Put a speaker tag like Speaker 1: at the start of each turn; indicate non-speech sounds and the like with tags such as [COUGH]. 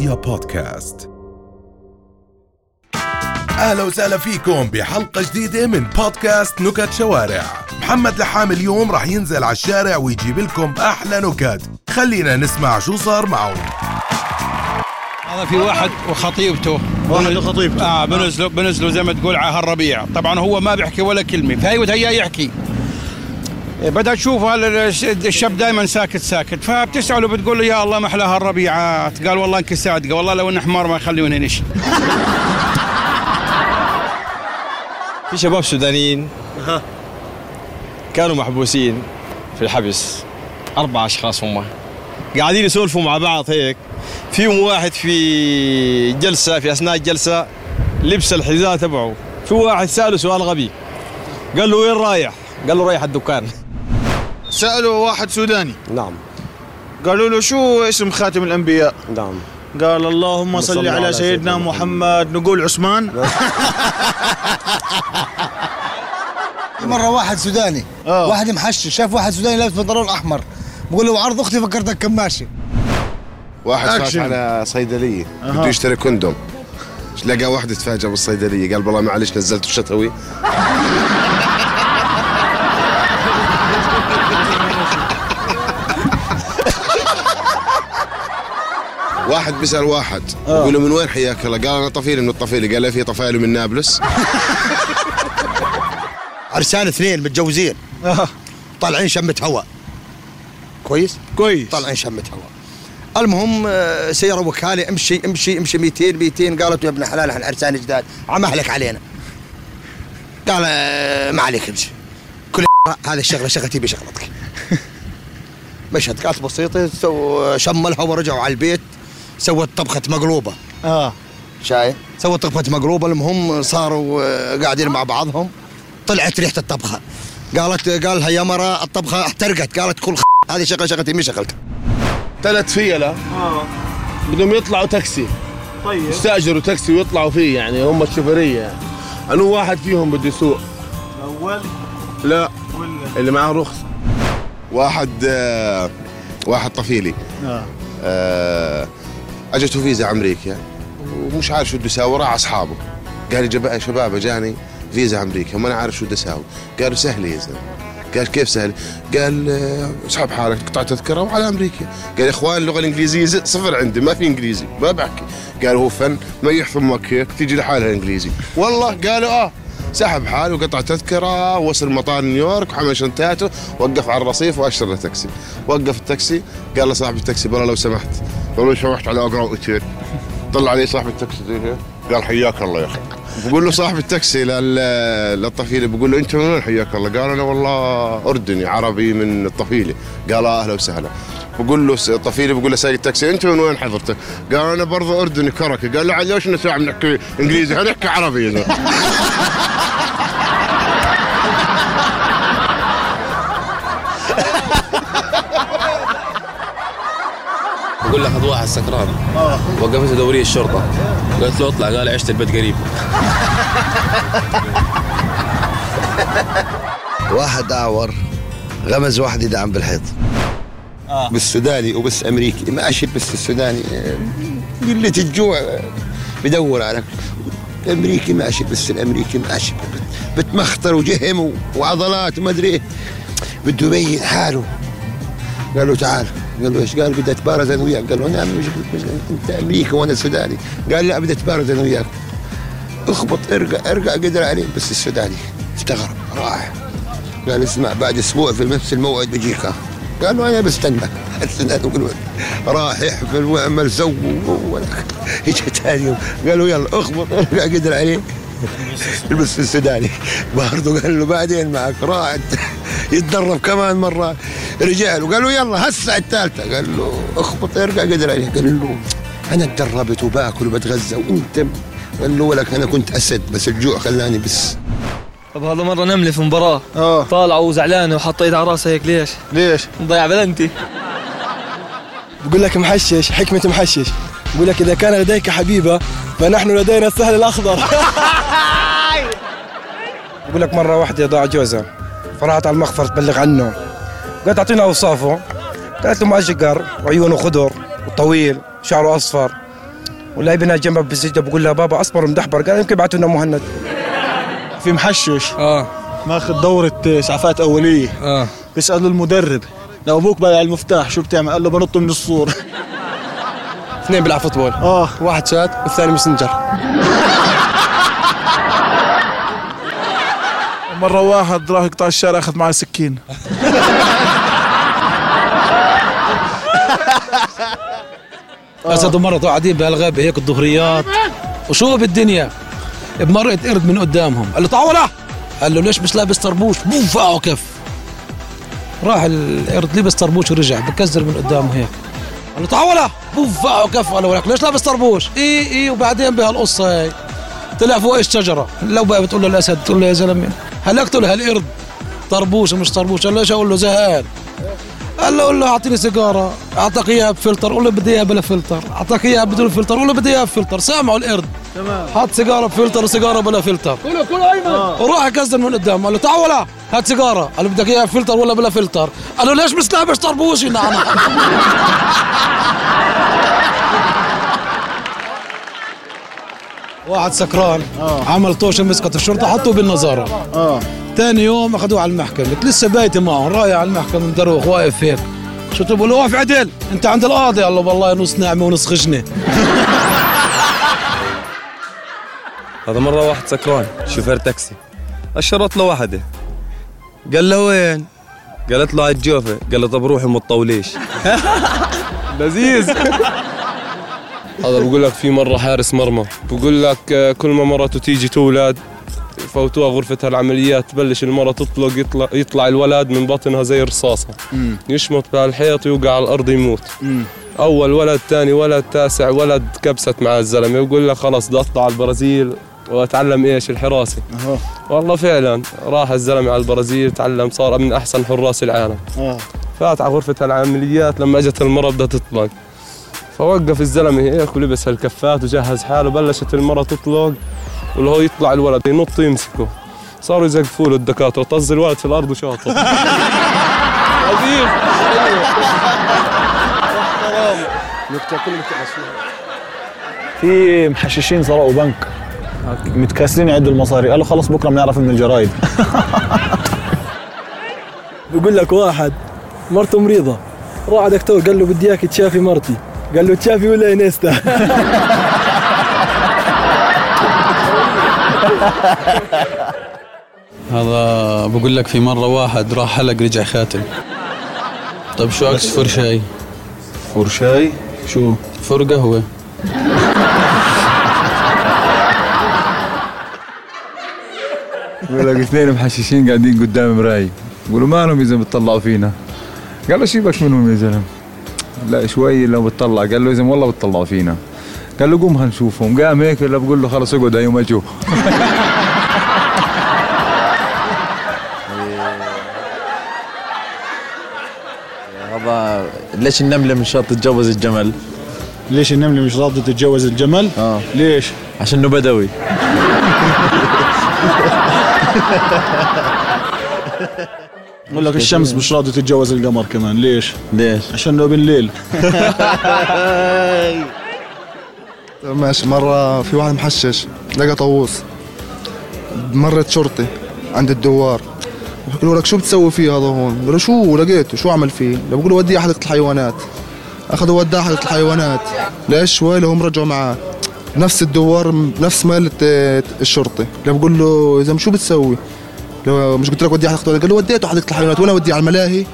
Speaker 1: رؤيا بودكاست. أهلا وسهلا فيكم بحلقة جديدة من بودكاست نكت شوارع. محمد لحام اليوم راح ينزل على الشارع ويجيب لكم أحلى نكت. خلينا نسمع شو صار معه
Speaker 2: هذا في واحد وخطيبته.
Speaker 3: واحد وخطيبته.
Speaker 2: آه بنزلوا بنزلوا زي ما تقول على هالربيع. طبعا هو ما بيحكي ولا كلمة. فهي وهي يحكي. بدها تشوف هذا الشاب دائما ساكت ساكت. فبتسأله بتقول له يا الله ما أحلى هالربيعات. قال والله إنك صادقة والله لو انه حمار ما يخلوني نشي [LAUGHS]
Speaker 4: في شباب سودانيين كانوا محبوسين في الحبس أربع أشخاص هم. قاعدين يسولفوا مع بعض هيك. فيهم واحد في جلسة في أثناء الجلسة لبس الحذاء تبعه. في واحد سأله سؤال غبي. قال له وين رايح؟ قال له رايح الدكان.
Speaker 3: سألوا واحد سوداني.
Speaker 4: نعم.
Speaker 3: قالوا له شو اسم خاتم الأنبياء؟
Speaker 4: نعم.
Speaker 3: قال اللهم صل على سيدنا محمد. نقول عثمان؟ [LAUGHS]
Speaker 5: مرة واحد سوداني.
Speaker 3: آه.
Speaker 5: واحد محشش شاف واحد سوداني لابس بنطلون أحمر. بقول له عرض أختي فكرتك كماشي
Speaker 6: واحد فات. على صيدلية. بده يشتري كوندوم لقى واحد تفاجأ بالصيدلية. قال والله معلش نزلت الشتوي واحد بيسأل واحد. بيقول له من وين حياك الله؟ قال أنا طفيلي من الطفيلي. قال له في طفايله من نابلس. [LAUGHS]
Speaker 5: عرسان اثنين متجوزين. طالعين شمة هواء. كويس؟
Speaker 3: كويس.
Speaker 5: طالعين شمة هواء. المهم آه، سيارة وكالة امشي امشي امشي 200 200 قالت يا ابن حلال إحنا عرسان جداد عمهلك علينا. قال آه، ما عليك امشي. كل [LAUGHS] هذه الشغلة شغلتي بشغلتك. [LAUGHS] مشهد كانت بسيطة شملها ورجعوا على البيت. سوت طبخة مقلوبة.
Speaker 3: آه.
Speaker 5: شايف؟ سووا طبخة مقلوبة المهم صاروا آه، قاعدين مع بعضهم. طلعت ريحة الطبخة. قالت قالها يا مرة الطبخة احترقت. قالت كل خ... هذه شغلة شغلتي مش شغلتك.
Speaker 7: ثلاث فيلة بدهم يطلعوا تاكسي.
Speaker 3: طيب.
Speaker 7: يستأجروا تاكسي ويطلعوا فيه يعني هم الشوفيرية. يعني انو واحد فيهم بده يسوق
Speaker 3: أول؟
Speaker 7: لا.
Speaker 3: ولا؟
Speaker 7: اللي معاه رخصة
Speaker 6: واحد آه، واحد طفيلي.
Speaker 3: آه.
Speaker 6: آه، اجته فيزا أمريكا ومش عارف شو بده يساوي راح أصحابه. قال لي شباب اجاني فيزا أمريكا وما أنا عارف شو بدي اساوي قالوا سهله يا زلمة. قال كيف سهل؟ قال آه، اسحب حالك تقطع تذكرة وعلى أمريكا قال يا إخوان اللغة الإنجليزية صفر عندي ما في إنجليزي ما بحكي. قال هو فن ما يحفظك هيك تيجي لحالها الانجليزي والله قالوا آه. سحب حاله وقطع تذكرة وصل مطار نيويورك وحمل شنطاته وقف على الرصيف واشر له تاكسي. وقف التاكسي قال له صاحب التاكسي والله لو سمحت. لو سمحت على أقرب اوتيل طلع عليه صاحب التاكسي قال حياك الله يا أخي. بقول له صاحب التاكسي لل- للطفيلي بقول له أنت من وين؟ حياك الله؟ قال أنا والله أردني عربي من الطفيلي. قال آه، أهلا وسهلا. بقول له الطفيلي بقول له سايق التاكسي أنت من وين حضرتك؟ قال أنا برضه أردني كركي. قال له عاد ليش نساعة بنحكي إنجليزي هنحكي عربي
Speaker 8: بقول لك واحد سكران. وقفته دوريه الشرطة. قلت له اطلع قال عشت البيت قريب.
Speaker 5: واحد أعور غمز واحد يدعم بالحيط.
Speaker 9: بالسوداني وبس أمريكي. ماشي بس السوداني. قلة الجوع بدور على الامريكي ماشي بس الأمريكي ماشي. بتمخطر وجهم وعضلات وما أدري إيه. بده يبين حاله. قال له تعال. قال له إيش؟ قال بدي اتبارز أنا وياك. قال له نعم مش أنت أمريكي وأنا سوداني. قال لا بدي اتبارز أنا وياك. اخبط ارقع ارقع قدر عليه. بس السوداني استغرب راح. قال اسمع بعد أسبوع في نفس الموعد بجيك. قال له أنا [LAUGHS] يقول راح يحفل ويعمل سو اجى ثاني يوم. قال له يلا اخبط ارقع قدر عليه. [LAUGHS] البس السوداني برضه قال له بعدين معك راح. يتدرب كمان مرة. رجع له قال له يلا هسه الثالثة. قال له اخبط ارقع قدر عليه قال له أنا تدربت وباكل وبتغذى وأنت قال له ولك أنا كنت أسد بس الجوع خلاني بس.
Speaker 10: طب هذا مرة نملة في مباراة.
Speaker 3: آه.
Speaker 10: طالعة وزعلانة وحطيت على راسها هيك ليش؟
Speaker 3: ليش؟
Speaker 10: مضيع بلنتي.
Speaker 11: بقول لك محشش حكمة محشش. بقول لك إذا كان لديك حبيبة فنحن لدينا السهل الأخضر. [LAUGHS] بقول لك مرة واحدة ضاع جوزها. فراحت على المخفر تبلغ عنه. قالت أعطينا أوصافه. قالت له مأشقر وعيونه خضر وطويل شعره أصفر. واللاعب هنا جنبه بالسجده بقول لها بابا اصبر ومدحبر. قال يمكن يبعثوا لنا مهند.
Speaker 3: في محشش.
Speaker 11: آه.
Speaker 3: ماخذ دورة اسعافات أولية.
Speaker 11: آه.
Speaker 3: بيسأل المدرب لو أبوك بايع المفتاح شو بتعمل؟ قال له بنط من السور.
Speaker 11: اثنين بيلعب football.
Speaker 3: آه.
Speaker 11: واحد شات والثاني Messenger. [LAUGHS]
Speaker 3: مرة واحد راح يقطع الشارع أخذ معي سكين. [LAUGHS]
Speaker 12: أسد ومرته قاعدين بهالغابه هيك الظهريات. وشو بالدنيا؟ بمرق قرد من قدامهم. قال له تعال ولا قال له ليش مش لابس طربوش؟ بوم فقعه كف راح القرد لبس طربوش ورجع بكزدر من قدامه هيك. قال له تعال ولا بوم فقعه كف قال له ليش لابس طربوش؟ إي إي وبعدين بهالقصة هي. طلع فوق الشجره لبوة بتقول للأسد تقول له يا زلمة هلكت له هالقرد طربوش ومش طربوش. قال له إيش أقول له؟ زهقان. قال له قول له أعطيني سيجارة. أعطاك إياها بفلتر. قول له بدي إياها بلا فلتر. أعطاك إياها بدون فلتر. قول له بدي إياها بفلتر. سامعه القرد.
Speaker 3: تمام.
Speaker 12: حط سيجارة بفلتر وسيجارة بلا فلتر.
Speaker 3: كله كله أيمن.
Speaker 12: وراح يكزدر من قدام. قال له تعال ولا. هات سيجارة. قال له بدك إياها بفلتر ولا بلا فلتر. قال له ليش مش لابس طربوشي نعم. [LAUGHS] واحد سكران عمل طوشة مسكت الشرطة حطوه بالنظارة.
Speaker 3: آه.
Speaker 12: ثاني يوم أخذوه على المحكمة. قلت لسه بايتي معه رايح على المحكمة مدروخ واقف هيك. شو تقول؟ له واقف عدل. أنت عند القاضي. قال له والله نص ناعمة ونص خشنة. [LAUGHS]
Speaker 13: هذا مرة واحد سكران شوفير تاكسي. أشرت له واحدة قال له وين؟ قالت له على الجوفة قال له طب روحي ما تطوليش [LAUGHS]
Speaker 14: لذيذ. هذا بقول لك في مرة حارس مرمى. بقول لك آه، كل ما مرته تيجي تولد فوتوها غرفة العمليات تبلش المرة تطلق يطلع, يطلع الولد من بطنها زي الرصاصة يشمط بهالحيط يوقع على الأرض يموت. أول ولد ثاني ولد تاسع ولد كبست مع الزلمة. يقول لك خلص بدي أطلع على البرازيل وأتعلم إيش؟ الحراسة.
Speaker 3: أها.
Speaker 14: والله فعلا راح الزلمة على البرازيل تعلم صار من أحسن حراس العالم. فات على غرفة العمليات لما أجت المرة بدها تطلق. فوقف الزلمة هيك ولبس هالكفات وجهز حاله بلشت المرة تطلق واللي هو يطلع الولد ينط يمسكه. صاروا يزقفوا له الدكاترة طز الولد في الأرض وشاطه. عظيم.
Speaker 3: في محششين سرقوا بنك. متكاسلين يعدوا المصاري. قالوا خلص بكرة بنعرف من الجرايد.
Speaker 11: بقول لك واحد مرته مريضة. راح على دكتور قال له بدي إياك تشافي مرتي. قال له تشافي ولا انيستا [LAUGHS]
Speaker 12: هذا بقول لك في مرة واحد راح حلق رجع خاتم. طيب شو عكس فرشاي؟
Speaker 3: فرشاي؟ شو؟
Speaker 12: فر قهوة.
Speaker 15: بقول لك اثنين محششين قاعدين قدام مراي بقولوا مالهم يا زلمه بتطلعوا فينا. قال له سيبك منهم يا زلمة. لا شوي لو بتطلع قال له يا زلمه والله بتطلعوا فينا قال له قوم هنشوفهم قام هيك ولا بقول له خلص اقعد يوم اجوا [LAUGHS]
Speaker 16: هذا ليش النملة مش راضية تتجوز الجمل؟
Speaker 3: ليش النملة مش راضية تتجوز الجمل؟
Speaker 16: آه
Speaker 3: ليش؟
Speaker 16: عشانه بدوي [LAUGHS]
Speaker 3: بقول لك الشمس مش راضية تتجوز القمر كمان ليش؟
Speaker 16: ليش؟
Speaker 3: عشانه بالليل. [LAUGHS]
Speaker 17: ماشي. مرة في واحد محشش لقى طاووس مرت شرطي عند الدوار. بيقولوا لك شو بتسوي فيه هذا هون؟ قال له شو؟ لقيته. شو عمل فيه؟ بقول له وديه حديقة الحيوانات. اخذوا وداه حديقة الحيوانات. ليش؟ شوي لهم رجعوا معاه. نفس الدوار نفس مالة الشرطي. لو بقول له يا زلمه شو بتسوي؟ مش قلت لك وديه حديقة الحيوانات؟ قال له وديته حديقة الحيوانات وأنا اوديه على الملاهي